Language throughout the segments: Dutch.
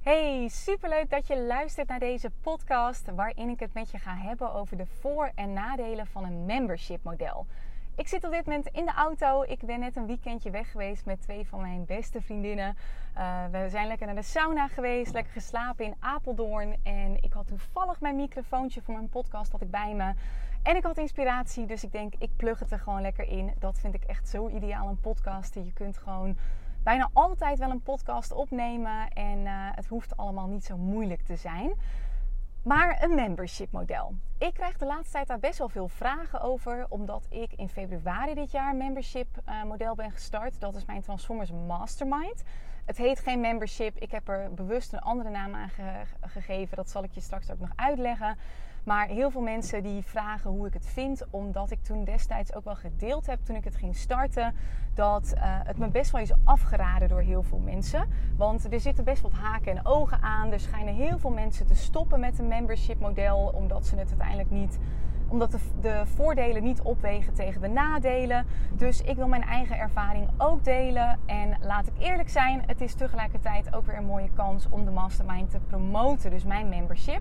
Hey, superleuk dat je luistert naar deze podcast waarin ik het met je ga hebben over de voor- en nadelen van een membership model. Ik zit op dit moment in de auto. Ik ben net een weekendje weg geweest met twee van mijn beste vriendinnen. Uh, we zijn lekker naar de sauna geweest, lekker geslapen in Apeldoorn. En ik had toevallig mijn microfoontje voor mijn podcast had ik bij me. En ik had inspiratie, dus ik denk ik plug het er gewoon lekker in. Dat vind ik echt zo ideaal, een podcast. Je kunt gewoon bijna altijd wel een podcast opnemen. En uh, het hoeft allemaal niet zo moeilijk te zijn. Maar een membership model. Ik krijg de laatste tijd daar best wel veel vragen over, omdat ik in februari dit jaar een membership uh, model ben gestart. Dat is mijn Transformers Mastermind. Het heet geen membership. Ik heb er bewust een andere naam aan ge gegeven. Dat zal ik je straks ook nog uitleggen. Maar heel veel mensen die vragen hoe ik het vind, omdat ik toen destijds ook wel gedeeld heb toen ik het ging starten, dat uh, het me best wel is afgeraden door heel veel mensen. Want er zitten best wat haken en ogen aan. Er schijnen heel veel mensen te stoppen met een membership model, omdat ze het uiteindelijk niet omdat de, de, voordelen niet opwegen tegen de nadelen. Dus ik wil mijn eigen ervaring ook delen. En laat ik eerlijk zijn, het is tegelijkertijd ook weer een mooie kans om de mastermind te promoten. Dus mijn membership.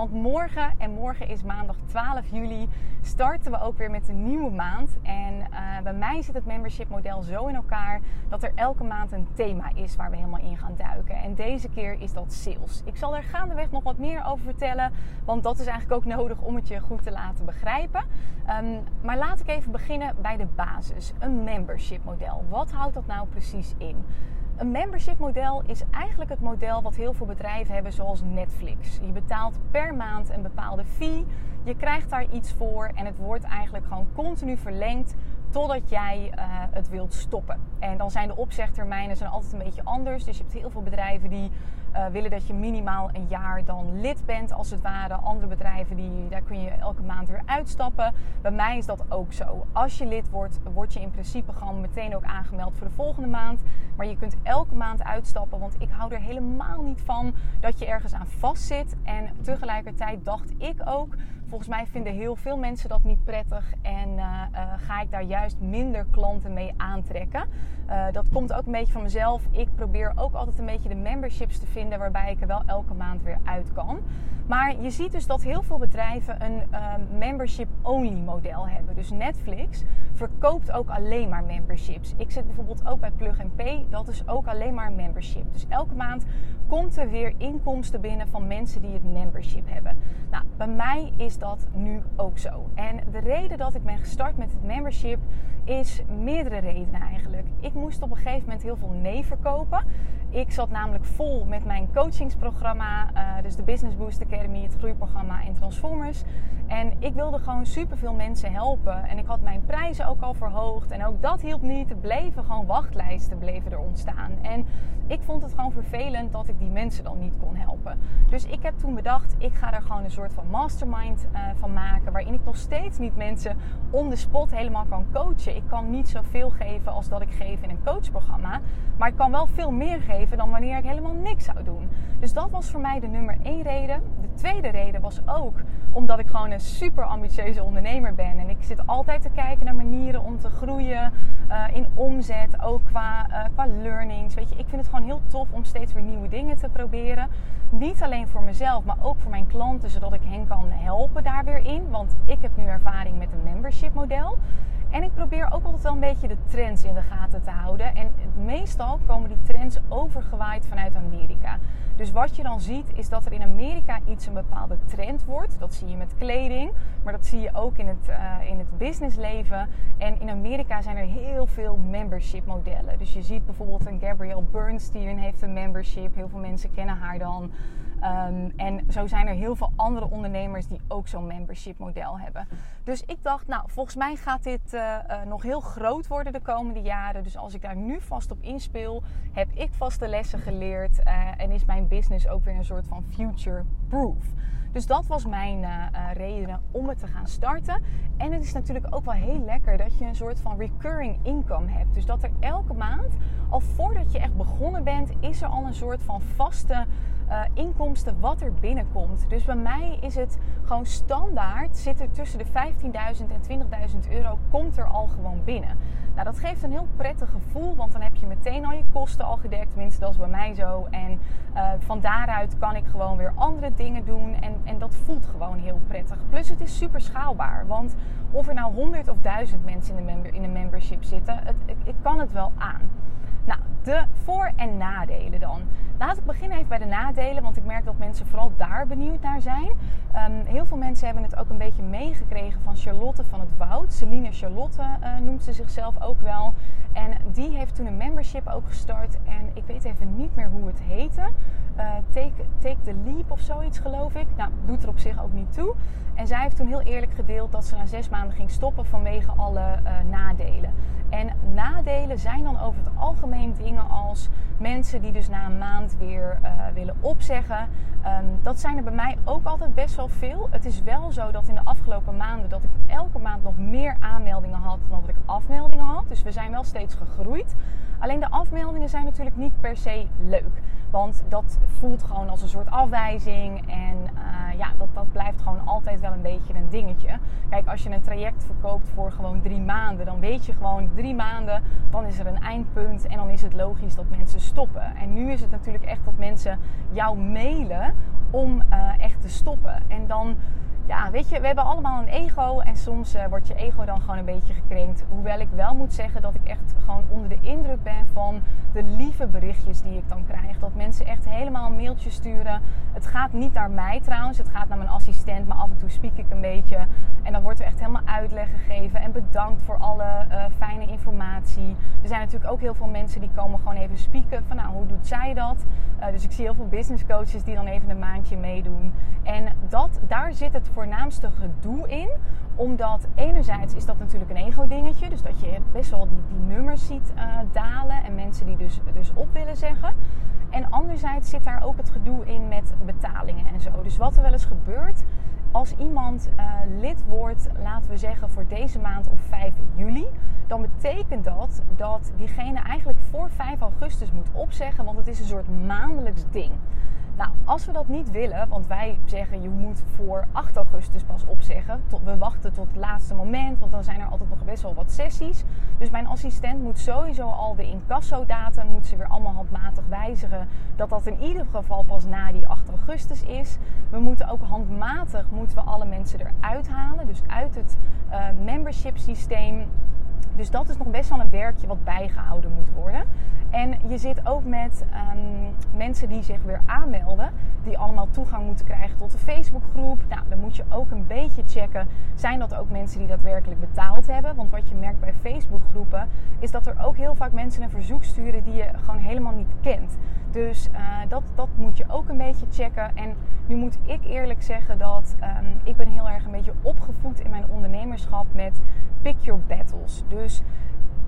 Want morgen, en morgen is maandag 12 juli, starten we ook weer met een nieuwe maand. En uh, bij mij zit het membership model zo in elkaar dat er elke maand een thema is waar we helemaal in gaan duiken. En deze keer is dat sales. Ik zal er gaandeweg nog wat meer over vertellen, want dat is eigenlijk ook nodig om het je goed te laten begrijpen. Um, maar laat ik even beginnen bij de basis. Een membership model. Wat houdt dat nou precies in? Een membership model is eigenlijk het model wat heel veel bedrijven hebben, zoals Netflix. Je betaalt per maand een bepaalde fee, je krijgt daar iets voor en het wordt eigenlijk gewoon continu verlengd totdat jij uh, het wilt stoppen. En dan zijn de opzegtermijnen zijn altijd een beetje anders. Dus je hebt heel veel bedrijven die uh, willen dat je minimaal een jaar dan lid bent, als het ware. Andere bedrijven, die, daar kun je elke maand weer uitstappen. Bij mij is dat ook zo. Als je lid wordt, word je in principe gewoon meteen ook aangemeld voor de volgende maand. Maar je kunt elke maand uitstappen, want ik hou er helemaal niet van dat je ergens aan vastzit. En tegelijkertijd dacht ik ook, volgens mij vinden heel veel mensen dat niet prettig. En uh, uh, ga ik daar juist minder klanten mee aantrekken. Uh, dat komt ook een beetje van mezelf. Ik probeer ook altijd een beetje de memberships te vinden waarbij ik er wel elke maand weer uit kan. Maar je ziet dus dat heel veel bedrijven een membership-only model hebben. Dus Netflix verkoopt ook alleen maar memberships. Ik zit bijvoorbeeld ook bij Plug Pay. Dat is ook alleen maar membership. Dus elke maand komt er weer inkomsten binnen van mensen die het membership hebben. Nou, bij mij is dat nu ook zo. En de reden dat ik ben gestart met het membership is meerdere redenen eigenlijk. Ik moest op een gegeven moment heel veel nee verkopen. Ik zat namelijk vol met mijn coachingsprogramma, uh, dus de Business Boost Academy, het groeiprogramma en Transformers. En ik wilde gewoon superveel mensen helpen. En ik had mijn prijzen ook al verhoogd. En ook dat hielp niet. Er bleven gewoon wachtlijsten bleven er ontstaan. En ik vond het gewoon vervelend dat ik die mensen dan niet kon helpen. Dus ik heb toen bedacht, ik ga er gewoon een soort van mastermind uh, van maken. Waarin ik nog steeds niet mensen on the spot helemaal kan coachen. Ik kan niet zoveel geven als dat ik geef in een coachprogramma. Maar ik kan wel veel meer geven dan wanneer ik helemaal niks zou doen. Dus dat was voor mij de nummer één reden. De tweede reden was ook omdat ik gewoon een super ambitieuze ondernemer ben. En ik zit altijd te kijken naar manieren om te groeien uh, in omzet, ook qua, uh, qua learnings. Weet je, ik vind het gewoon heel tof om steeds weer nieuwe dingen te proberen. Niet alleen voor mezelf, maar ook voor mijn klanten, zodat ik hen kan helpen daar weer in. Want ik heb nu ervaring met een membership model. Probeer ook altijd wel een beetje de trends in de gaten te houden. En meestal komen die trends overgewaaid vanuit Amerika. Dus wat je dan ziet is dat er in Amerika iets een bepaalde trend wordt. Dat zie je met kleding, maar dat zie je ook in het, uh, in het businessleven. En in Amerika zijn er heel veel membership modellen. Dus je ziet bijvoorbeeld een Gabrielle Bernstein heeft een membership. Heel veel mensen kennen haar dan. Um, en zo zijn er heel veel andere ondernemers die ook zo'n membership model hebben. Dus ik dacht, nou, volgens mij gaat dit uh, uh, nog heel groot worden de komende jaren. Dus als ik daar nu vast op inspeel, heb ik vast de lessen geleerd. Uh, en is mijn business ook weer een soort van future proof. Dus dat was mijn reden om het te gaan starten. En het is natuurlijk ook wel heel lekker dat je een soort van recurring income hebt. Dus dat er elke maand, al voordat je echt begonnen bent, is er al een soort van vaste uh, inkomsten wat er binnenkomt. Dus bij mij is het gewoon standaard, zit er tussen de 15.000 en 20.000 euro, komt er al gewoon binnen. Nou, dat geeft een heel prettig gevoel, want dan heb je meteen al je kosten al gedekt. Tenminste, dat is bij mij zo. En uh, van daaruit kan ik gewoon weer andere dingen doen. En, en dat voelt gewoon heel prettig. Plus, het is super schaalbaar. Want of er nou 100 of 1000 mensen in de, member, membership zitten, het, ik, ik kan het wel aan. Nou, de voor- en nadelen dan. Laat ik beginnen even bij de nadelen, want ik merk dat mensen vooral daar benieuwd naar zijn. Um, heel veel mensen hebben het ook een beetje meegekregen van Charlotte van het Woud. Celine Charlotte uh, noemt ze zichzelf ook wel. En die heeft toen een membership ook gestart. En ik weet even niet meer hoe het heette. Uh, take, take the Leap of zoiets geloof ik. Nou, doet er op zich ook niet toe. En zij heeft toen heel eerlijk gedeeld dat ze na zes maanden ging stoppen vanwege alle uh, nadelen. En nadelen zijn dan over het algemeen dingen als mensen die dus na een maand weer uh, willen opzeggen. Um, dat zijn er bij mij ook altijd best wel veel. Het is wel zo dat in de afgelopen maanden dat ik elke maand nog meer aanmeldingen had dan dat ik afmeldingen had. Dus we zijn wel steeds gegroeid. Alleen de afmeldingen zijn natuurlijk niet per se leuk. Want dat voelt gewoon als een soort afwijzing. En uh, ja, dat, dat blijft gewoon altijd wel een beetje een dingetje. Kijk, als je een traject verkoopt voor gewoon drie maanden, dan weet je gewoon drie maanden, dan is er een eindpunt. En dan is het logisch dat mensen stoppen. En nu is het natuurlijk echt dat mensen jou mailen om uh, echt te stoppen. En dan ja, weet je, we hebben allemaal een ego en soms uh, wordt je ego dan gewoon een beetje gekrenkt. Hoewel ik wel moet zeggen dat ik echt gewoon onder de indruk ben van de lieve berichtjes die ik dan krijg. Dat mensen echt helemaal een mailtje sturen. Het gaat niet naar mij trouwens, het gaat naar mijn assistent, maar af en toe spiek ik een beetje. En dan wordt er echt helemaal uitleg gegeven en bedankt voor alle uh, fijne informatie. Er zijn natuurlijk ook heel veel mensen die komen gewoon even spieken van nou, hoe doet zij dat? Uh, dus ik zie heel veel business coaches die dan even een maandje meedoen. En dat, daar zit het voornaamste gedoe in. Omdat enerzijds is dat natuurlijk een ego-dingetje. Dus dat je best wel die, die nummers ziet uh, dalen. En mensen die dus, dus op willen zeggen. En anderzijds zit daar ook het gedoe in met betalingen en zo. Dus wat er wel eens gebeurt. Als iemand uh, lid wordt, laten we zeggen voor deze maand op 5 juli, dan betekent dat dat diegene eigenlijk voor 5 augustus moet opzeggen, want het is een soort maandelijks ding. Nou, als we dat niet willen, want wij zeggen je moet voor 8 augustus pas opzeggen. We wachten tot het laatste moment, want dan zijn er altijd nog best wel wat sessies. Dus mijn assistent moet sowieso al de incasso-datum moet ze weer allemaal handmatig wijzigen. Dat dat in ieder geval pas na die 8 augustus is. We moeten ook handmatig moeten we alle mensen eruit halen. Dus uit het uh, membership systeem. Dus dat is nog best wel een werkje wat bijgehouden moet worden. En je zit ook met um, mensen die zich weer aanmelden, die allemaal toegang moeten krijgen tot de Facebookgroep. Nou, dan moet je ook een beetje checken, zijn dat ook mensen die daadwerkelijk betaald hebben? Want wat je merkt bij Facebookgroepen, is dat er ook heel vaak mensen een verzoek sturen die je gewoon helemaal niet kent. Dus uh, dat, dat moet je ook een beetje checken. En nu moet ik eerlijk zeggen dat um, ik ben heel erg een beetje opgevoed in mijn ondernemerschap met pick your battles. Dus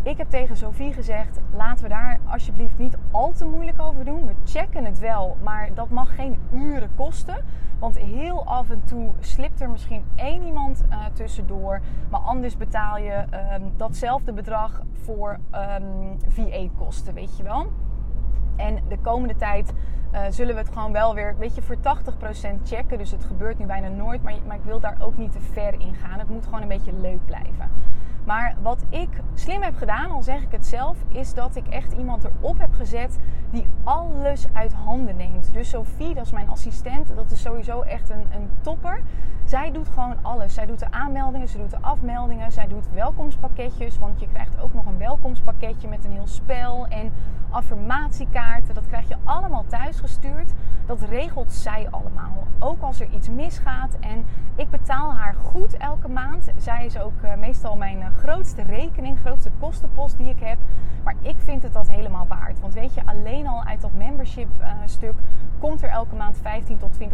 ik heb tegen Sophie gezegd: laten we daar alsjeblieft niet al te moeilijk over doen. We checken het wel, maar dat mag geen uren kosten. Want heel af en toe slipt er misschien één iemand uh, tussendoor. Maar anders betaal je um, datzelfde bedrag voor um, VA-kosten, weet je wel. En de komende tijd uh, zullen we het gewoon wel weer, weet je, voor 80% checken. Dus het gebeurt nu bijna nooit. Maar, maar ik wil daar ook niet te ver in gaan. Het moet gewoon een beetje leuk blijven. Maar wat ik slim heb gedaan, al zeg ik het zelf, is dat ik echt iemand erop heb gezet die alles uit handen neemt. Dus Sophie, dat is mijn assistent, dat is sowieso echt een, een topper. Zij doet gewoon alles. Zij doet de aanmeldingen, ze doet de afmeldingen, zij doet welkomstpakketjes. Want je krijgt ook nog een welkomstpakketje met een heel spel en affirmatiekaarten. Dat krijg je allemaal thuis gestuurd. Dat regelt zij allemaal. Ook als er iets misgaat. En ik betaal haar goed elke maand. Zij is ook uh, meestal mijn uh, grootste rekening, grootste kostenpost die ik heb. Maar ik vind het dat helemaal waard. Want weet je, alleen al uit dat membership uh, stuk komt er elke maand 15 tot 20.000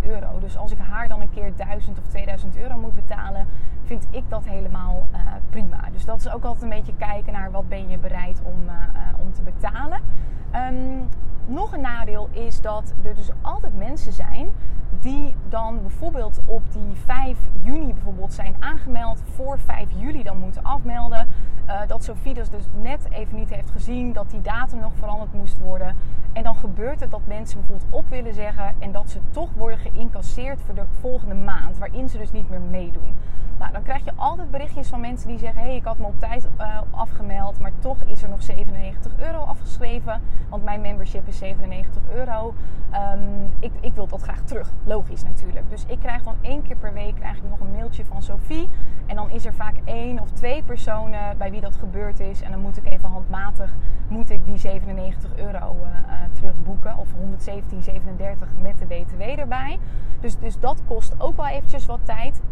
euro. Dus als ik haar dan een keer 1000 of 2000 euro moet betalen, vind ik dat helemaal uh, prima. Dus dat is ook altijd een beetje kijken naar wat ben je bereid om, uh, om te betalen. Um, nog een nadeel is dat er dus altijd mensen zijn die dan bijvoorbeeld op die 5 juni bijvoorbeeld zijn aangemeld, voor 5 juli dan moeten afmelden. Uh, dat Sophie dus, dus net even niet heeft gezien dat die datum nog veranderd moest worden. En dan gebeurt het dat mensen bijvoorbeeld op willen zeggen en dat ze toch worden geïncasseerd voor de volgende maand, waarin ze dus niet meer meedoen. Nou, dan krijg je altijd berichtjes van mensen die zeggen: hé, hey, ik had me op tijd uh, afgemeld, maar toch is er nog 97 euro afgeschreven. Want mijn membership is 97 euro. Um, ik, ik wil dat graag terug. Logisch natuurlijk. Dus ik krijg dan één keer per week ik nog een mailtje van Sophie. En dan is er vaak één of twee personen bij wie dat gebeurd is. En dan moet ik even handmatig moet ik die 97 euro uh, terugboeken. Of 117,37 met de BTW erbij. Dus, dus dat kost ook wel eventjes wat tijd.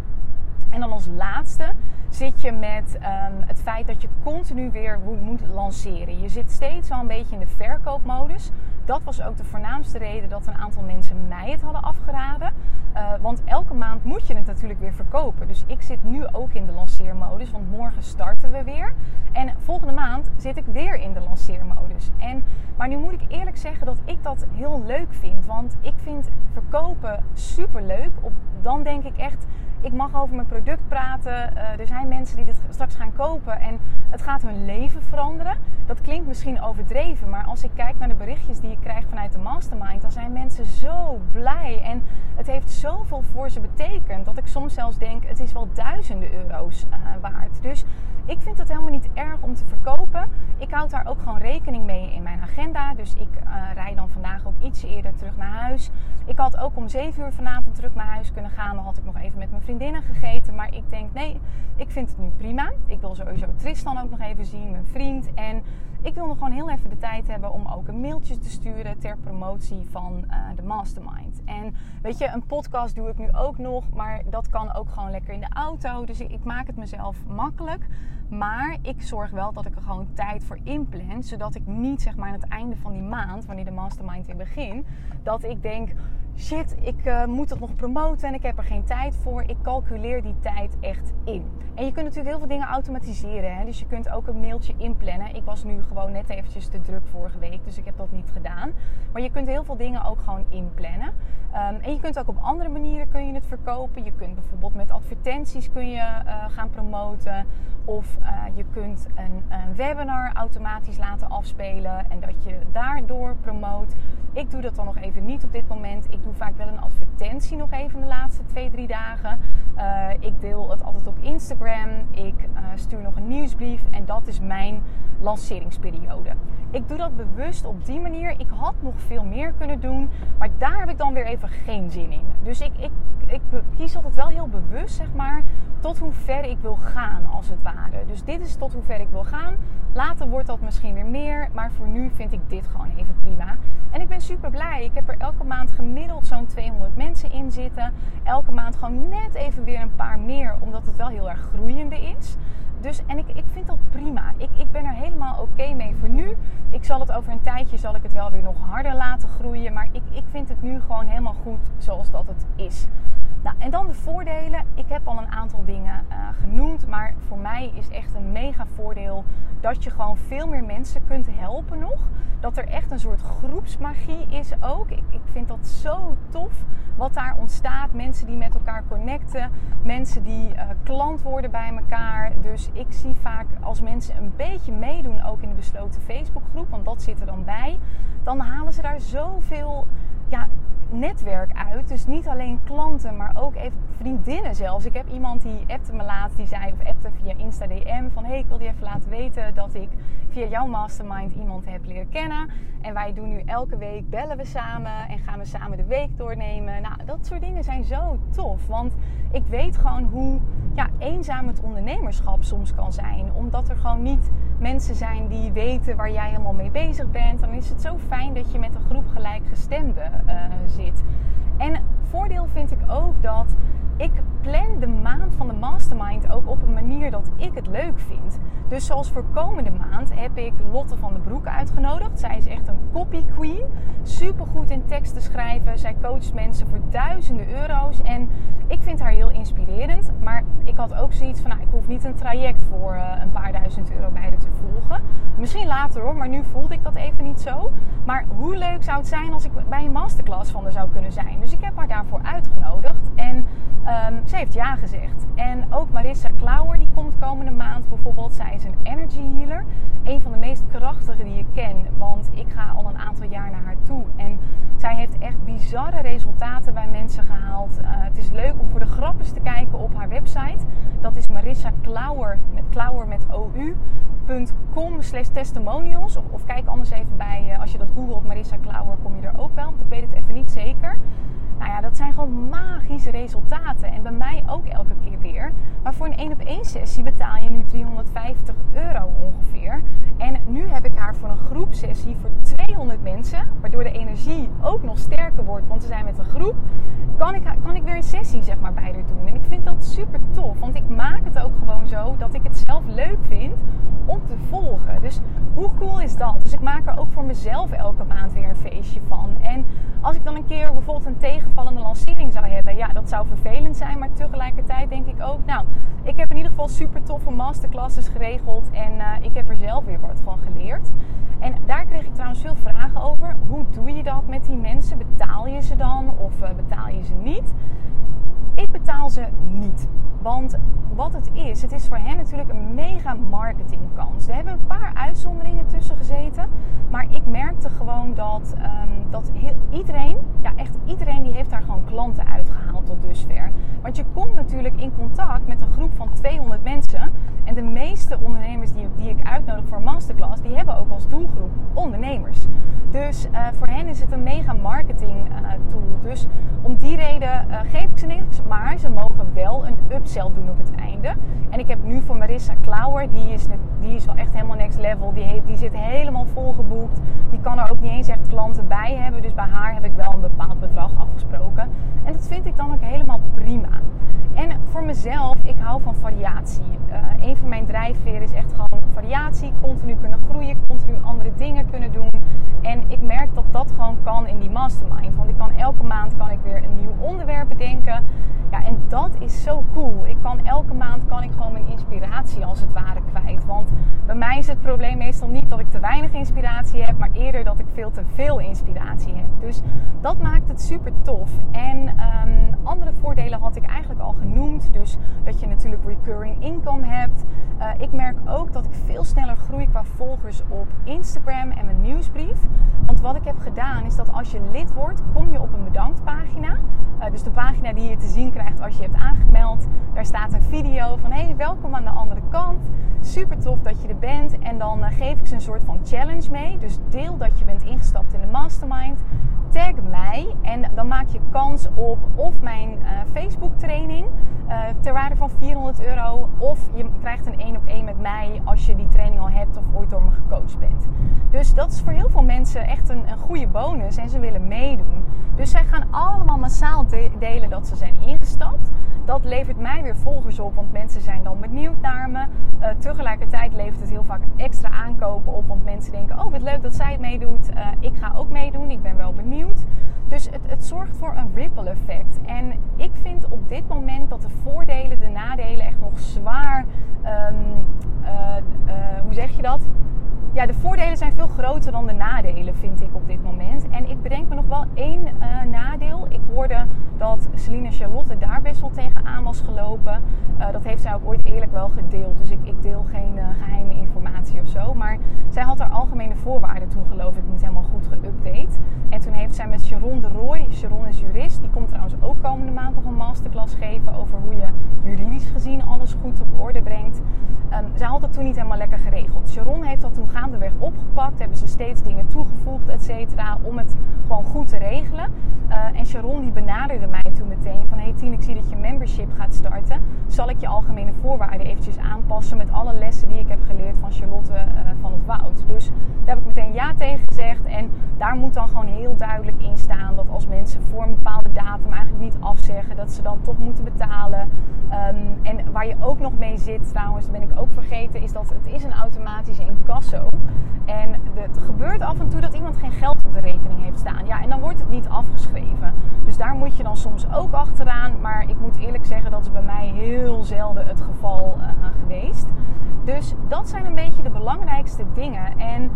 En dan als laatste zit je met um, het feit dat je continu weer moet lanceren. Je zit steeds al een beetje in de verkoopmodus. Dat was ook de voornaamste reden dat een aantal mensen mij het hadden afgeraden. Uh, want elke maand moet je het natuurlijk weer verkopen. Dus ik zit nu ook in de lanceermodus, want morgen starten we weer. En volgende maand zit ik weer in de lanceermodus. En, maar nu moet ik eerlijk zeggen dat ik dat heel leuk vind. Want ik vind verkopen super leuk. Dan denk ik echt ik mag over mijn product praten. Uh, er zijn mensen die dit straks gaan kopen en het gaat hun leven veranderen. Dat klinkt misschien overdreven, maar als ik kijk naar de berichtjes die ik krijg vanuit de mastermind, dan zijn mensen zo blij. En het heeft zoveel voor ze betekend dat ik soms zelfs denk: het is wel duizenden euro's uh, waard. Dus ik vind het helemaal niet erg om te verkopen. Ik houd daar ook gewoon rekening mee in mijn agenda. Dus ik uh, rij dan vandaag ook iets eerder terug naar huis. Ik had ook om 7 uur vanavond terug naar huis kunnen gaan. Dan had ik nog even met mijn vriendinnen gegeten. Maar ik denk, nee, ik vind het nu prima. Ik wil sowieso Tristan ook nog even zien, mijn vriend. En ik wil nog gewoon heel even de tijd hebben om ook een mailtje te sturen ter promotie van uh, de mastermind. En weet je, een podcast doe ik nu ook nog, maar dat kan ook gewoon lekker in de auto. Dus ik, maak het mezelf makkelijk. Maar ik zorg wel dat ik er gewoon tijd voor inplan. Zodat ik niet zeg maar aan het einde van die maand, wanneer de mastermind weer begint, dat ik denk shit, ik uh, moet het nog promoten en ik heb er geen tijd voor. Ik calculeer die tijd echt in. En je kunt natuurlijk heel veel dingen automatiseren. Hè? Dus je kunt ook een mailtje inplannen. Ik was nu gewoon net eventjes te druk vorige week, dus ik heb dat niet gedaan. Maar je kunt heel veel dingen ook gewoon inplannen. Um, en je kunt ook op andere manieren kun je het verkopen. Je kunt bijvoorbeeld met advertenties kun je, uh, gaan promoten. Of uh, je kunt een, een webinar automatisch laten afspelen en dat je daardoor promoot. Ik doe dat dan nog even niet op dit moment. Doe vaak wel een advertentie nog even de laatste twee, drie dagen. Uh, ik deel het altijd op Instagram. Ik uh, stuur nog een nieuwsbrief. En dat is mijn lanceringsperiode. Ik doe dat bewust op die manier. Ik had nog veel meer kunnen doen. Maar daar heb ik dan weer even geen zin in. Dus ik, ik, ik kies altijd wel heel bewust, zeg maar, tot hoe ver ik wil gaan, als het ware. Dus dit is tot hoe ver ik wil gaan. Later wordt dat misschien weer meer. Maar voor nu vind ik dit gewoon even prima. En ik ben super blij. Ik heb er elke maand gemiddeld zo'n 200 mensen in zitten. Elke maand gewoon net even weer een paar meer, omdat het wel heel erg groeiende is. Dus, en ik, ik vind dat prima. Ik, ik ben er helemaal oké mee voor nu. Ik zal het over een tijdje zal ik het wel weer nog harder laten groeien. Maar ik, ik vind het nu gewoon helemaal goed zoals dat het is. Nou, en dan de voordelen. Ik heb al een aantal dingen uh, genoemd. Maar voor mij is echt een mega voordeel dat je gewoon veel meer mensen kunt helpen nog. Dat er echt een soort groepsmagie is ook. Ik, ik vind dat zo tof wat daar ontstaat. Mensen die met elkaar connecten. Mensen die uh, klant worden bij elkaar. Dus ik zie vaak als mensen een beetje meedoen ook in de besloten Facebookgroep. Want dat zit er dan bij. Dan halen ze daar zoveel ja, netwerk uit. Dus niet alleen klanten, maar ook even vriendinnen zelfs. Ik heb iemand die appte me laatst, die zei, of appte via Insta DM van... hey, ik wil je even laten weten dat ik via jouw mastermind iemand heb leren kennen. En wij doen nu elke week, bellen we samen en gaan we samen de week doornemen. Nou, dat soort dingen zijn zo tof. Want ik weet gewoon hoe ja, eenzaam het ondernemerschap soms kan zijn. Omdat er gewoon niet mensen zijn die weten waar jij helemaal mee bezig bent. Dan is het zo fijn dat je met een groep gelijkgestemden uh, zit. En voordeel vind ik ook dat ik plan de maand van de mastermind ook op een manier dat ik het leuk vind. Dus zoals voor komende maand heb ik Lotte van den Broek uitgenodigd. Zij is echt een copy queen. Super goed in teksten schrijven. Zij coacht mensen voor duizenden euro's. En ik vind haar heel inspirerend. Maar ik had ook zoiets van, nou, ik hoef niet een traject voor uh, een paar duizend euro bij haar te volgen. Misschien later hoor, maar nu voelde ik dat even niet zo. Maar hoe leuk zou het zijn als ik bij een masterclass van haar zou kunnen zijn? Dus ik heb haar daarvoor uitgenodigd. En Um, ze heeft ja gezegd. En ook Marissa Klauwer, die komt komende maand bijvoorbeeld. Zij is een energy healer. Een van de meest krachtige die ik ken. Want ik ga al een aantal jaar naar haar toe. En zij heeft echt bizarre resultaten bij mensen gehaald. Uh, het is leuk om voor de grapjes te kijken op haar website. Dat is Marissa Klauwer met Klauwer met ou.com slash testimonials. Of, kijk anders even bij, uh, als je dat googelt, Marissa Klauwer, kom je er ook wel. Want ik weet het even niet zeker. Nou ja, dat zijn gewoon magische resultaten. En bij mij ook elke keer weer. Maar voor een 1 op 1 sessie betaal je nu 350 euro ongeveer. En nu heb ik haar voor een groepsessie voor 200 mensen. Waardoor de energie ook nog sterker wordt. Want ze zijn met een groep. Kan ik, kan ik weer een sessie zeg maar, bij haar doen. En ik vind dat super tof. Want ik maak het ook gewoon zo dat ik het zelf leuk vind om te volgen. Dus hoe cool is dat? Dus ik maak er ook voor mezelf elke maand weer een feestje van. En als ik dan een keer bijvoorbeeld een tegenvallende lancering zou hebben, ja, dat zou vervelend zijn. Maar tegelijkertijd denk ik ook, nou, ik heb in ieder geval super toffe masterclasses geregeld. En uh, ik heb er zelf weer wat van geleerd. En daar kreeg ik trouwens veel vragen over. Hoe doe je dat met die mensen? Betaal je ze dan of uh, betaal je ze niet? Ik betaal ze niet. Want wat het is, het is voor hen natuurlijk een mega marketingkans. Er hebben een paar uitzonderingen tussen gezeten. Maar ik merkte gewoon dat, um, dat heel, iedereen, ja echt iedereen, die heeft daar gewoon klanten uitgehaald tot dusver. Want je komt natuurlijk in contact met een groep van 200 mensen. En de meeste ondernemers die, die ik uitnodig voor masterclass, die hebben ook als doelgroep ondernemers. Dus uh, voor hen is het een mega marketing uh, tool. Dus om die reden uh, geef ik ze niks. Maar ze mogen wel een upsell doen op het einde. En ik heb nu voor Marissa Klauwer, die is, die is wel echt helemaal next level. Die, heeft, die zit helemaal volgeboekt. Die kan er ook niet eens echt klanten bij hebben. Dus bij haar heb ik wel een bepaald bedrag afgesproken. En dat vind ik dan ook helemaal prima. En voor mezelf, ik hou van variatie. Uh, een van mijn drijfveren is echt gewoon variatie. Continu kunnen groeien, continu andere dingen kunnen doen. En ik merk dat dat gewoon kan in die mastermind. Want ik kan elke maand kan ik weer een nieuw onderwerp bedenken. Ja, en dat is zo cool. Ik kan elke maand kan ik gewoon mijn inspiratie als het ware kwijt. Want bij mij is het probleem meestal niet dat ik te weinig inspiratie heb, maar eerder dat ik veel te veel inspiratie heb. Dus dat maakt het super tof. En um, andere voordelen had ik eigenlijk al genoemd. Dus dat je natuurlijk recurring income hebt. Uh, ik merk ook dat ik veel sneller groei qua volgers op Instagram en mijn nieuwsbrief. Want wat ik heb gedaan is dat als je lid wordt, kom je op een bedanktpagina. Uh, dus de pagina die je te zien krijgt als je hebt aangemeld. Daar staat een video van hey, welkom aan de andere kant. Super tof dat je er bent. En dan uh, geef ik ze een soort van challenge mee. Dus deel dat je bent ingestapt in de mastermind. Tag mij en kans op of mijn uh, Facebook training uh, ter waarde van 400 euro. Of je krijgt een één op één met mij als je die training al hebt of ooit door me gecoacht bent. Dus dat is voor heel veel mensen echt een, een goede bonus en ze willen meedoen. Dus zij gaan allemaal massaal de delen dat ze zijn ingestapt. Dat levert mij weer volgers op, want mensen zijn dan benieuwd naar me. Uh, tegelijkertijd levert het heel vaak extra aankopen op, want mensen denken: Oh, wat leuk dat zij het meedoet. Ik ga ook meedoen, ik ben wel benieuwd. Dus het, het zorgt voor een ripple effect. En ik vind op dit moment dat de voordelen, de nadelen echt nog zwaar. Um, uh, hoe zeg je dat? ja, de voordelen zijn veel groter dan de nadelen, vind ik op dit moment. En ik bedenk me nog wel één uh, nadeel. Ik hoorde dat Celine Charlotte daar best wel tegenaan was gelopen. Dat heeft zij ook ooit eerlijk wel gedeeld. Dus ik, ik deel geen geheime informatie of zo. Maar zij had haar algemene voorwaarden toen geloof ik niet helemaal goed geüpdate. En toen heeft zij met Sharon de Roy, Sharon is jurist, die komt trouwens ook komende maand nog een masterclass geven over hoe je juridisch gezien alles goed op orde brengt. Um, zij had dat toen niet helemaal lekker geregeld. Sharon heeft dat toen gaandeweg opgepakt, hebben ze steeds dingen toegevoegd, et cetera, om het gewoon goed te regelen. Uh, en Sharon die benaderde mij toen meteen van, hey Tien, ik zie dat je membership gaat starten. Zal ik je algemene voorwaarden eventjes aanpassen met alle lessen die ik heb geleerd van Charlotte uh, van het Woud. Dus daar heb ik meteen ja tegen gezegd en daar moet dan gewoon heel duidelijk in staan dat als mensen voor een bepaalde datum eigenlijk niet afzeggen. Dat ze dan toch moeten betalen. Ehm, en waar je ook nog mee zit, trouwens, ben ik ook vergeten, is dat het is een automatische incasso. En het gebeurt af en toe dat iemand geen geld op de rekening heeft staan. Ja, en dan wordt het niet afgeschreven. Dus daar moet je dan soms ook achteraan. Maar ik moet eerlijk zeggen, dat is bij mij heel zelden het geval uh, geweest. Dus dat zijn een beetje de belangrijkste dingen. En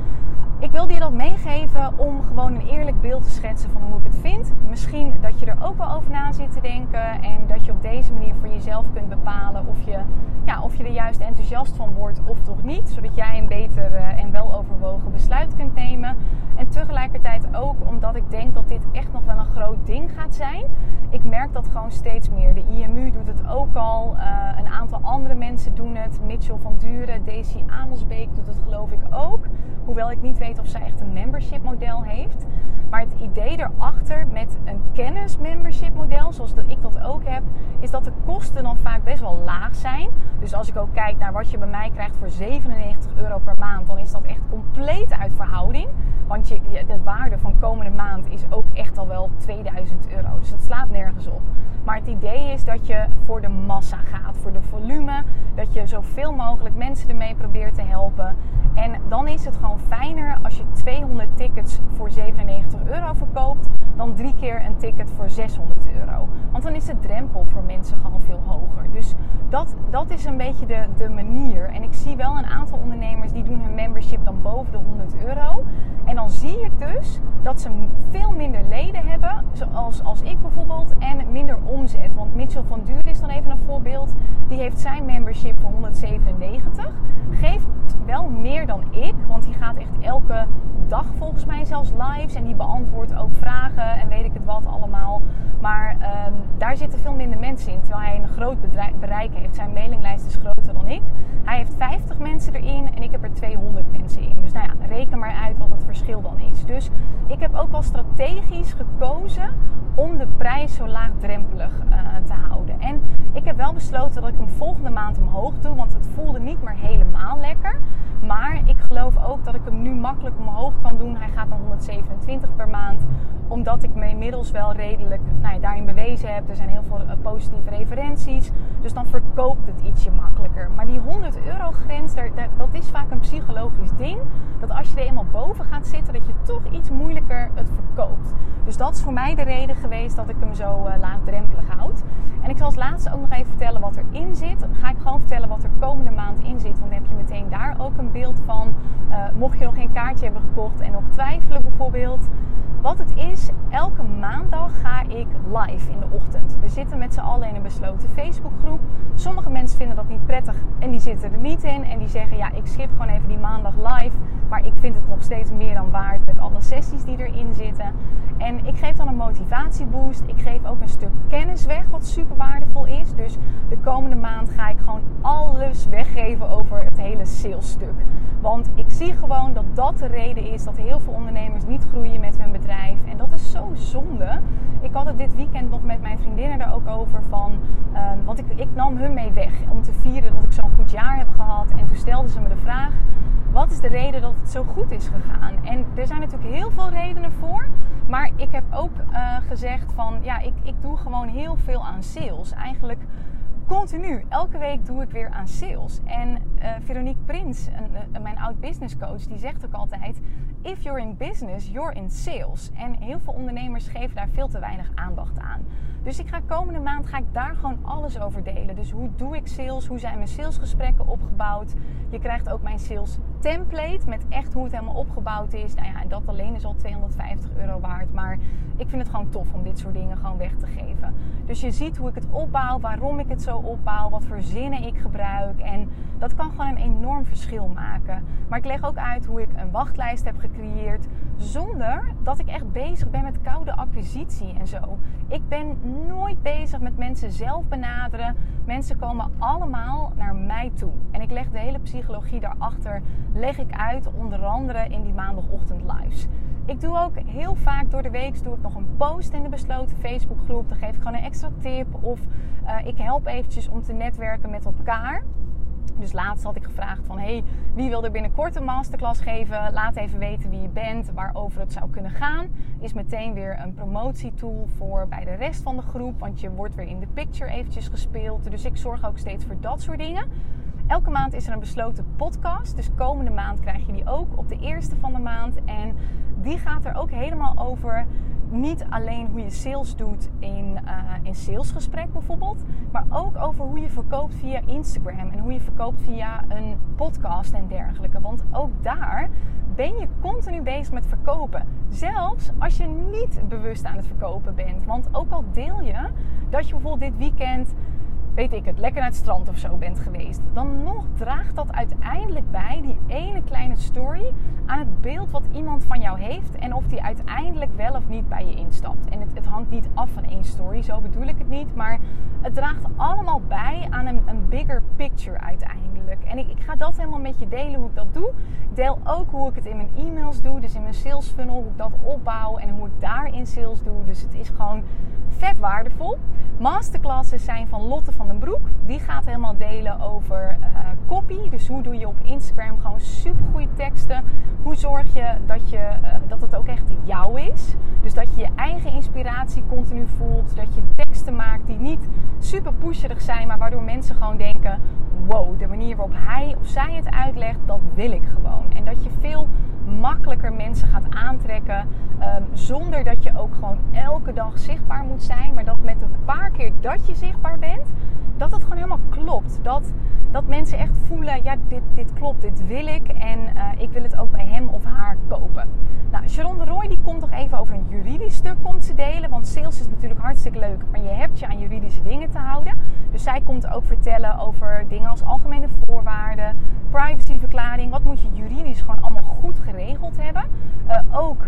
ik wilde je dat meegeven om gewoon een eerlijk beeld te schetsen van hoe ik het vind. Misschien dat je er ook wel over na zit te denken en dat je op deze manier voor jezelf kunt bepalen of je, ja, of je er juist enthousiast van wordt of toch niet. Zodat jij een beter uh, en weloverwogen besluit kunt nemen. En tegelijkertijd ook omdat ik denk dat dit echt nog wel een groot ding gaat zijn. Ik merk dat gewoon steeds meer. De IMU doet het ook al. Uh, een aantal andere mensen doen het. Mitchell van Duren, Daisy Amelsbeek doet het geloof ik ook. Hoewel ik niet weet of zij echt een membership model heeft. Maar het idee erachter met een kennis membership model, zoals dat ik dat ook heb, is dat de kosten dan vaak best wel laag zijn. Dus als ik ook kijk naar wat je bij mij krijgt voor 97 euro per maand, dan is dat echt compleet uit verhouding. Want je, de waarde van komende maand is ook echt al wel 2000 euro. Dus dat slaat nergens op. Maar het idee is dat je voor de massa gaat, voor de volume. Dat je zoveel mogelijk mensen ermee probeert te helpen. En dan is het gewoon fijner als je 200 tickets voor 97 euro verkoopt, dan drie keer een ticket voor 600 euro. Want dan is de drempel voor mensen gewoon veel hoger. Dus dat, dat is een beetje de, de manier. En ik zie wel een aantal ondernemers die doen hun membership dan boven de 100 euro. En dan zie ik dus dat ze veel minder leden hebben, zoals als ik bijvoorbeeld, en minder omzet. Want Mitchell van Duur is dan even een voorbeeld. Die heeft zijn membership voor 197. Geeft wel meer dan ik, want die gaat echt elke dag volgens mij zelfs lives. En die beantwoordt ook vragen en weet ik het wat allemaal. Maar um, daar zitten veel minder mensen in, terwijl hij een groot bereik heeft. Zijn mailinglijst is groter dan ik. Hij heeft 50 mensen erin en ik heb er 200 mensen in. Dus nou ja, reken maar uit wat het verschil dan is. Dus ik heb ook wel strategisch gekozen om de prijs zo laagdrempelig uh, te houden. En ik heb wel besloten dat ik hem volgende maand omhoog doe, want het voelde niet meer helemaal lekker. Maar makkelijk omhoog kan doen. Hij gaat naar 127 per maand. Omdat ik me inmiddels wel redelijk nou ja, daarin bewezen heb. Er zijn heel veel uh, positieve referenties. Dus dan verkoopt het ietsje makkelijker. Maar die 100 euro grens, dat is vaak een psychologisch ding. Dat als je er eenmaal boven gaat zitten, dat je toch iets moeilijker het verkoopt. Dus dat is voor mij de reden geweest dat ik hem zo uh, laagdrempelig houd. En ik zal als laatste ook nog even vertellen wat erin zit. Ga ik gewoon vertellen wat er komende maand in zit. Want dan heb je meteen daar ook een beeld van. Uh, mocht je nog geen kaartje hebben gekocht en nog twijfelen bijvoorbeeld. Wat het is, elke maandag ga ik live in de ochtend. We zitten met z'n allen in een besloten Facebookgroep. Sommige mensen vinden dat niet prettig en die zitten er niet in. En die zeggen, ja, ik schip gewoon even die maandag live. Maar ik vind het nog steeds meer dan waard met alle sessies die erin zitten. En ik geef dan een motivatieboost. Ik geef ook een stuk kennis weg, wat super waardevol is. Dus de komende maand ga ik gewoon alles weggeven over het hele salesstuk. Want ik zie gewoon dat dat de reden is dat heel veel ondernemers niet groeien met hun bedrijf. En dat is zo zonde. Ik had het dit weekend nog met mijn vriendinnen er ook over van. Um, want ik, ik nam hun mee weg om te vieren dat ik zo'n goed jaar heb gehad. En toen stelden ze me de vraag: wat is de reden dat het zo goed is gegaan? En er zijn natuurlijk heel veel redenen voor. Maar ik heb ook uh, gezegd van ja, ik, ik doe gewoon heel veel aan sales. Eigenlijk continu. Elke week doe ik weer aan sales. En uh, Veronique Prins, een, mijn oud business coach, die zegt ook altijd: If you're in business, you're in sales. En heel veel ondernemers geven daar veel te weinig aandacht aan. Dus ik ga komende maand ga ik daar gewoon alles over delen. Dus hoe doe ik sales? Hoe zijn mijn salesgesprekken opgebouwd? Je krijgt ook mijn sales template met echt hoe het helemaal opgebouwd is. Nou ja, en dat alleen is al 250 euro waard. Maar ik vind het gewoon tof om dit soort dingen gewoon weg te geven. Dus je ziet hoe ik het opbouw, waarom ik het zo opbouw, wat voor zinnen ik gebruik. En dat kan gewoon een enorm verschil maken. Maar ik leg ook uit hoe ik een wachtlijst heb zonder dat ik echt bezig ben met koude acquisitie en zo. Ik ben nooit bezig met mensen zelf benaderen. Mensen komen allemaal naar mij toe. En ik leg de hele psychologie daarachter leg ik uit, onder andere in die maandagochtend lives. Ik doe ook heel vaak door de week nog een post in de besloten Facebookgroep. Dan geef ik gewoon een extra tip of uh, ik help eventjes om te netwerken met elkaar. Dus laatst had ik gevraagd van hey, wie wil er binnenkort een masterclass geven? Laat even weten wie je bent, waarover het zou kunnen gaan. Is meteen weer een promotietool voor bij de rest van de groep, want je wordt weer in de picture eventjes gespeeld. Dus ik zorg ook steeds voor dat soort dingen. Elke maand is er een besloten podcast. Dus komende maand krijg je die ook op de eerste van de maand. En die gaat er ook helemaal over niet alleen hoe je sales doet in, uh, in salesgesprek bijvoorbeeld, maar ook over hoe je verkoopt via Instagram en hoe je verkoopt via een podcast en dergelijke. Want ook daar ben je continu bezig met verkopen. Zelfs als je niet bewust aan het verkopen bent. Want ook al deel je dat je bijvoorbeeld dit weekend weet ik het, lekker naar het strand of zo bent geweest, dan nog draagt dat uiteindelijk bij, die ene kleine story, aan het beeld wat iemand van jou heeft en of die uiteindelijk wel of niet bij je instapt. En het, het hangt niet af van één story, zo bedoel ik het niet, maar het draagt allemaal bij aan een, een bigger picture uiteindelijk. En ik, ik ga dat helemaal met je delen hoe ik dat doe. Ik deel ook hoe ik het in mijn e-mails doe, dus in mijn sales funnel, hoe ik dat opbouw en hoe ik daar in sales doe. Dus het is gewoon vet waardevol. Masterclasses zijn van Lotte van den Broek. Die gaat helemaal delen over uh, copy. Dus hoe doe je op Instagram gewoon super goede teksten. Hoe zorg je dat, je uh, dat het ook echt jou is. Dus dat je je eigen inspiratie continu voelt. Dat je teksten maakt die niet super pusherig zijn. Maar waardoor mensen gewoon denken... Wow, de manier waarop hij of zij het uitlegt, dat wil ik gewoon. En dat je veel makkelijker mensen gaat aantrekken. Um, zonder dat je ook gewoon elke dag zichtbaar moet zijn. Maar dat met een paar keer dat je zichtbaar bent, dat het gewoon helemaal klopt. Dat, dat mensen echt voelen, ja, dit, dit klopt, dit wil ik. En uh, ik wil het ook bij hem of haar kopen. Nou, Sharon de Roy die komt toch even over een juridisch stuk komt ze delen. Want sales is natuurlijk hartstikke leuk, maar je hebt je aan juridische dingen te houden. Dus zij komt ook vertellen over dingen als algemene voorwaarden, privacyverklaring. Wat moet je juridisch gewoon allemaal goed geregeld hebben. Uh, ook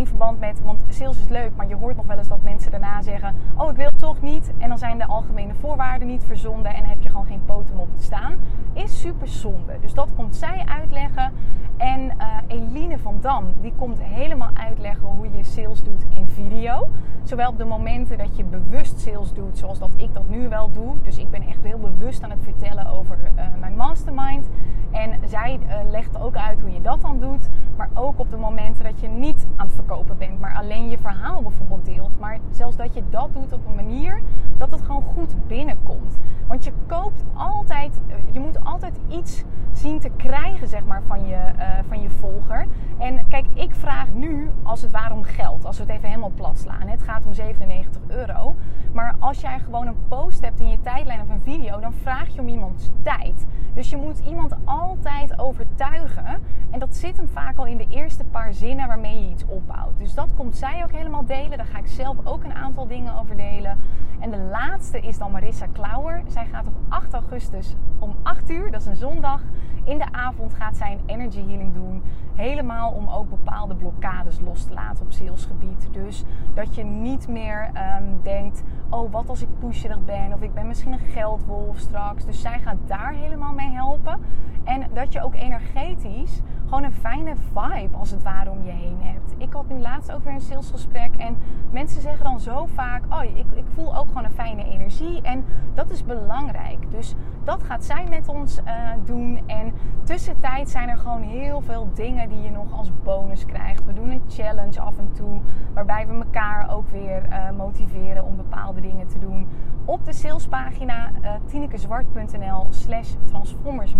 in verband met, want sales is leuk, maar je hoort nog wel eens dat mensen daarna zeggen: Oh, ik wil toch niet. En dan zijn de algemene voorwaarden niet verzonden en heb je gewoon geen poten op te staan. Is super zonde. Dus dat komt zij uitleggen. En uh, Eline van Dam, die komt helemaal uitleggen hoe je sales doet in video. Zowel op de momenten dat je bewust sales doet, zoals dat ik dat nu wel doe. Dus ik ben echt heel bewust aan het vertellen over uh, mijn mastermind. En zij uh, legt ook uit hoe je dat dan doet. Maar ook op de momenten dat je niet aan het verkopen bent, maar alleen je verhaal bijvoorbeeld deelt. Maar zelfs dat je dat doet op een manier dat het gewoon goed binnenkomt. Want je koopt altijd, je moet altijd iets zien te krijgen, zeg maar, van je, uh, van je volger. En kijk, ik vraag nu als het ware om geld. Als we het even helemaal plat slaan. Het gaat om 97 euro. Maar als jij gewoon een post hebt in je tijdlijn of een video, dan vraag je om iemands tijd. Dus je moet iemand altijd overtuigen. En dat zit hem vaak al in de eerste paar zinnen waarmee je iets opbouwt. Dus dat komt zij ook helemaal delen. Daar ga ik zelf ook een aantal dingen over delen. En de laatste is dan Marissa Klauwer. Zij gaat op 8 augustus om 8 uur, dat is een zondag, in de avond gaat zij een energy healing doen. Helemaal om ook bepaalde blokkades los te laten op salesgebied. Dus dat je niet meer um, denkt, oh wat als ik pusherig ben of ik ben misschien een geldwolf straks. Dus zij gaat daar helemaal mee helpen. En dat je ook energetisch gewoon een fijne vibe als het ware om je heen hebt. Ik had nu laatst ook weer een salesgesprek en mensen zeggen dan zo vaak, oh ik, ik voel ook gewoon een fijne energie en dat is belangrijk. Dus dat gaat zij met ons uh, doen en tussentijd zijn er gewoon heel veel dingen die je nog als bonus krijgt. We doen een challenge af en toe waarbij we elkaar ook weer uh, motiveren om bepaalde dingen te doen. Op de salespagina uh, tinekezwart.nl slash transformers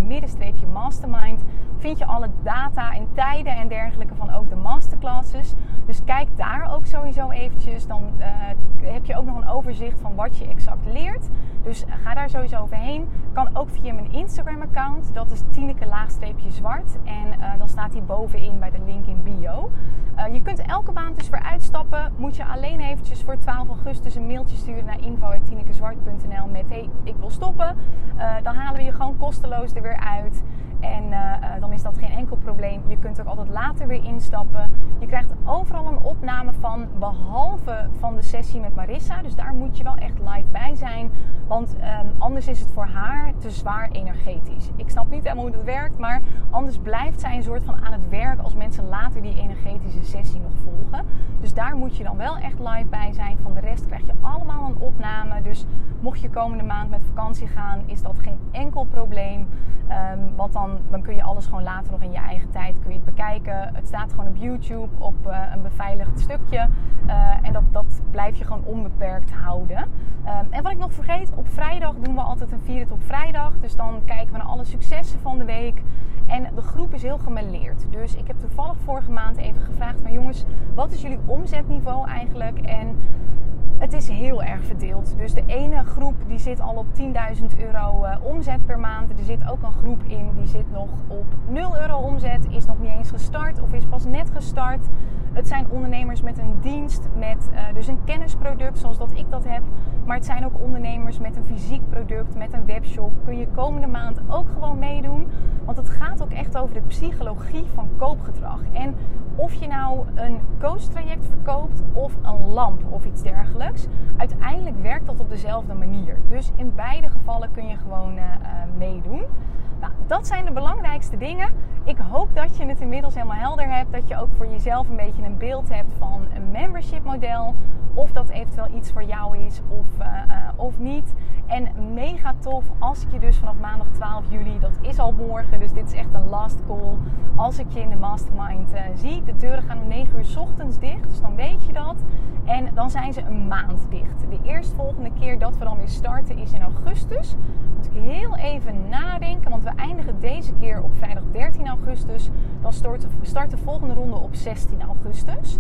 mastermind vind je alle data en tijden en dergelijke van ook de masterclasses. Dus kijk daar ook sowieso eventjes. Dan uh, heb je ook nog een overzicht van wat je exact leert. Dus ga daar sowieso overheen. Kan ook via mijn Instagram account. Dat is Tineke-zwart. En uh, dan staat hij bovenin bij de link in bio. Uh, je kunt elke maand dus weer uitstappen. Moet je alleen eventjes voor 12 augustus een mailtje sturen naar info.tinekezwart.nl met hey, ik wil stoppen. dan halen we je gewoon kosteloos er weer uit. En dan is dat geen enkel probleem. Je kunt ook altijd later weer instappen. Je krijgt overal een opname van, behalve van de sessie met Marissa. Dus daar moet je wel echt live bij zijn. Want ehm, anders is het voor haar te zwaar energetisch. Ik snap niet helemaal hoe dat werkt, maar anders blijft zij een soort van aan het werk als mensen later die energetische sessie nog volgen. Dus daar moet je dan wel echt live bij zijn. Van de rest krijg je allemaal een opname. Dus mocht je komende maand met vakantie gaan, is dat geen enkel probleem. Um, want dan, dan kun je alles gewoon later nog in je eigen tijd kun je het bekijken. Het staat gewoon op YouTube op uh, een beveiligd stukje. Uh, en dat, dat blijf je gewoon onbeperkt houden. Um, en wat ik nog vergeet, op vrijdag doen we altijd een vierde op vrijdag. Dus dan kijken we naar alle successen van de week. En de groep is heel gemêleerd. Dus ik heb toevallig vorige maand even gevraagd van jongens, wat is jullie omzetniveau eigenlijk? En het is heel erg verdeeld. Dus de ene groep die zit al op 10.000 euro uh, omzet per maand. Er zit ook een groep in die zit nog op 0 euro omzet. Is nog niet eens gestart of is pas net gestart. Het zijn ondernemers met een dienst, met uh, dus een kennisproduct zoals dat ik dat heb. Maar het zijn ook ondernemers met een fysiek product, met een webshop. Kun je komende maand ook gewoon meedoen. Want het gaat ook echt over de psychologie van koopgedrag. En of je nou een coach traject verkoopt of een lamp of iets dergelijks. Uiteindelijk werkt dat op dezelfde manier. Dus in beide gevallen kun je gewoon uh, meedoen. Nou, dat zijn de belangrijkste dingen. Ik hoop dat je het inmiddels helemaal helder hebt. Dat je ook voor jezelf een beetje een beeld hebt van een membership model. Of dat eventueel iets voor jou is of, uh, uh, of niet. En mega tof als ik je dus vanaf maandag 12 juli, dat is al morgen, dus dit is echt een last call. Als ik je in de mastermind uh, zie. De deuren gaan om 9 uur ochtends dicht, dus dan weet je dat. En dan zijn ze een maand dicht. De eerstvolgende keer dat we dan weer starten is in augustus. Ik heel even nadenken, want we eindigen deze keer op vrijdag 13 augustus. Dan start, de volgende ronde op 16 augustus.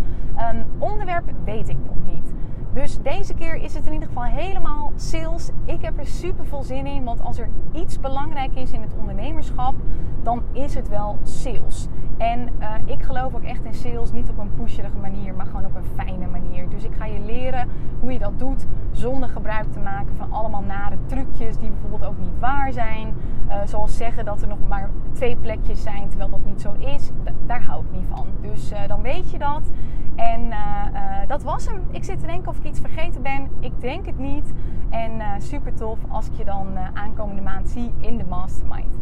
Um, onderwerp weet ik nog niet. Dus deze keer is het in ieder geval helemaal sales. Ik heb er super veel zin in, want als er iets belangrijk is in het ondernemerschap, dan is het wel sales. En uh, ik geloof ook echt in sales, niet op een pusherige manier, maar gewoon op een fijne manier. Dus ik ga je leren hoe je dat doet zonder gebruik te maken van allemaal nare trucjes die bijvoorbeeld ook niet waar zijn. Uh, zoals zeggen dat er nog maar twee plekjes zijn, terwijl dat niet zo is. Daar hou ik niet van. Dus uh, dan weet je dat. En dat was hem. Ik zit te denken of ik iets vergeten ben. Ik denk het niet. En super tof als ik je dan aankomende maand zie in de mastermind.